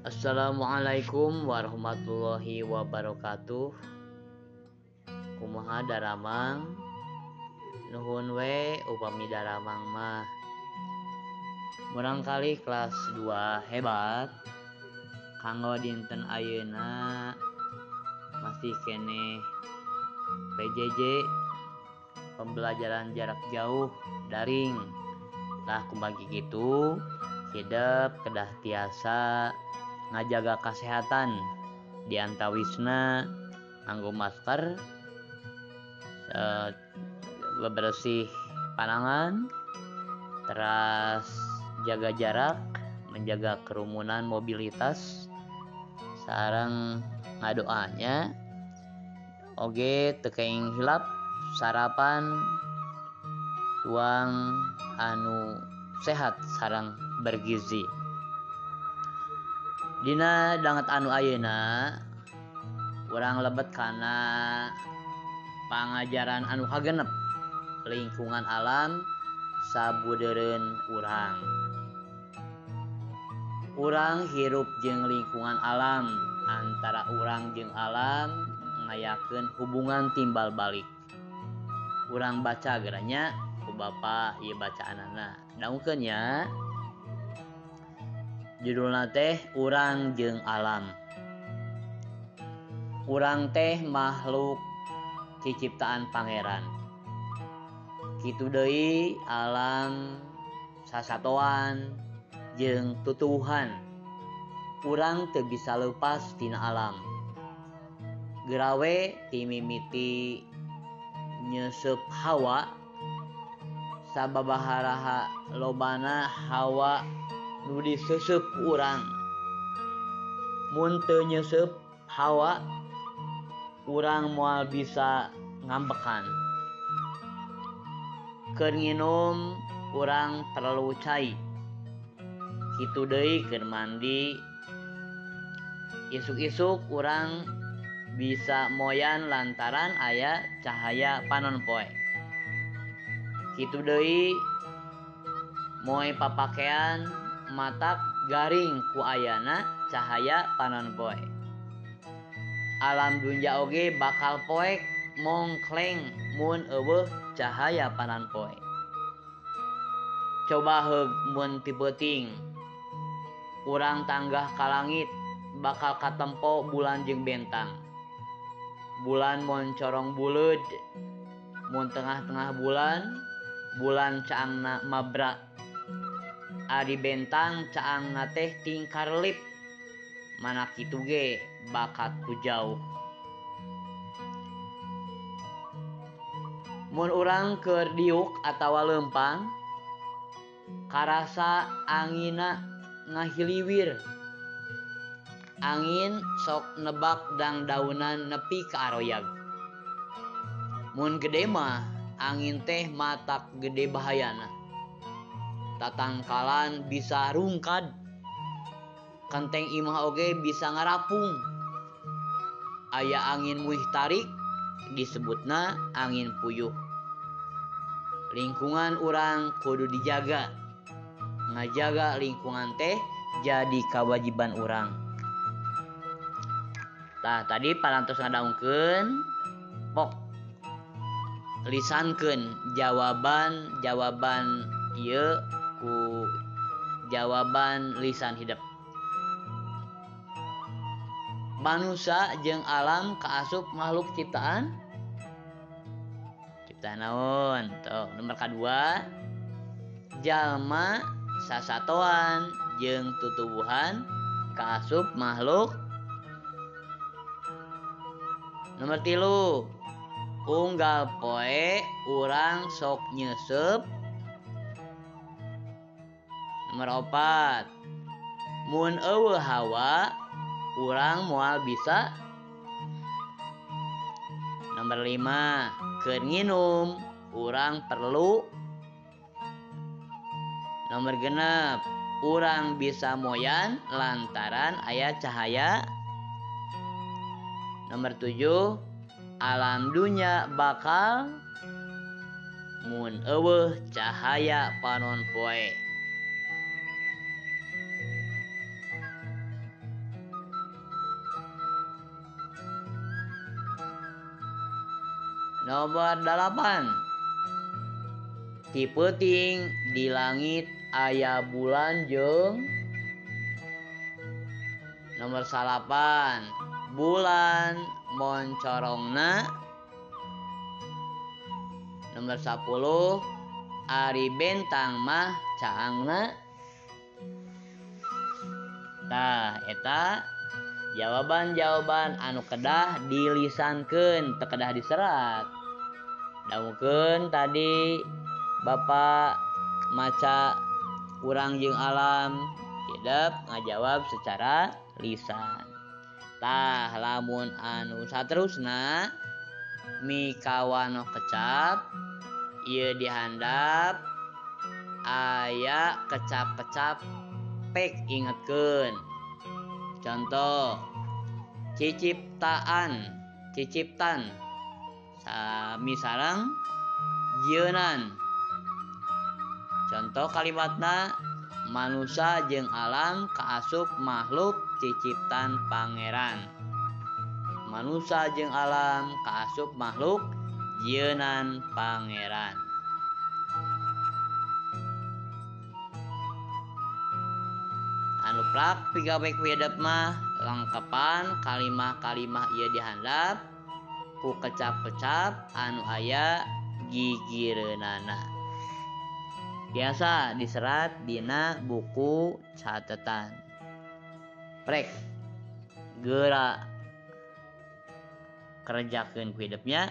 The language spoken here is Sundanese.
Assalamualaikum warahmatullahi wabarakatuh. Kumaha daramang? Nuhun we upami daramang mah. Murangkali kelas 2 hebat. Kanggo dinten ayeuna masih kene PJJ pembelajaran jarak jauh daring. Lah kumbagi gitu hidup kedah tiasa ngajaga kesehatan. Di antawisna nganggo masker uh, bebersih panangan terus jaga jarak menjaga kerumunan mobilitas. Sarang ngadoanya oge tekaing hilap sarapan tuang anu sehat sarang bergizi Dina banget anu Ayeuna kurang lebet karena pengajaran anu hagenep. Lingkungan alam sabuderen urang. Urang hirup jeng lingkungan alam antara urang jeng alam ngayakeun hubungan timbal balik. Urang baca geranya ku Bapak ia bacaan anak nya. judulna teh urang jeung alam. Urang teh makhluk ciciptaan Pangeran. Kitu Dei alam sasatoan jeung tutuhan urang te bisa lepas tina alam. Gerawe timimiti nyesep hawa sababaharaha lobana hawa nu disesep urang munte nyesep hawa urang mual bisa ngambekan kerinum urang perlu cai itu deui keur mandi isuk-isuk urang bisa moyan lantaran ayah cahaya panon poe kitu deui moe papakean mata garing ku ayana cahaya panon poe alam dunja oge bakal poek mongkleng mun eueuh cahaya panan poe coba heug mun tipeting. Kurang urang tanggah ka langit bakal katempo bulan jeung bentang. Bulan mon corong buleud mun tengah-tengah bulan bulan caangna mabrak. Ari Bentang caangna teh tingkar lip mana kitu ge bakatku jauh. Mun urang keur diuk atawa lempang karasa angina ngahiliwir. Angin sok nebak dang daunan nepi ke aroyag. Mun gede mah angin teh matak gede bahayana. tatangkalan bisa rungkad. Kenteng imah oge bisa ngarapung. Aya angin muih tarik disebutna angin puyuh. Lingkungan orang kudu dijaga. Ngajaga lingkungan teh jadi kewajiban orang nah tadi parantos ngadaungkeun pok. Lisankeun jawaban jawaban ieu ku jawaban lisan hidup. Manusia jeung alam keasup makhluk ciptaan? Ciptaan naon? Tuh nomor kedua jalma sasatoan jeung tutubuhan keasup makhluk. Nomor tilu unggal poe urang sok nyesep meropat Mu ewe hawa kurang mual bisa. Nomor 5 kenginum kurang perlu. Nomor genep kurang bisa moyan lantaran ayat cahaya. Nomor 7 alam dunya bakal. Mun eweh cahaya panon poe. nomor 8 tipeting di langit ayah bulan jeng nomor salapan. Bulan moncorongna? Nomor 10 Ari bentang mah caangna? Nah, eta jawaban-jawaban anu kedah dilisankan tekedah diserat. mungkin tadi Bapak maca kurang jeung alam hidup ngajawab secara lisantah lamun anu saterusna mikawano kecap ia dihandap aya kecap-kecap pek ingetkeun. Contoh ciciptaan ciciptan. Sami sarang jeunan contoh kalimatna manusia jeung alam kaasup makhluk ciciptan Pangeran. Manusia jeung alam kaasup makhluk jeunan Pangeran. Anu plak pigawai kuyadap mah lengkapan kalimah-kalimah ia dihandap ku kecap-kecap anu aya gigireunana biasa diserat dina buku catatan prek gerak kerjakan ku hidupnya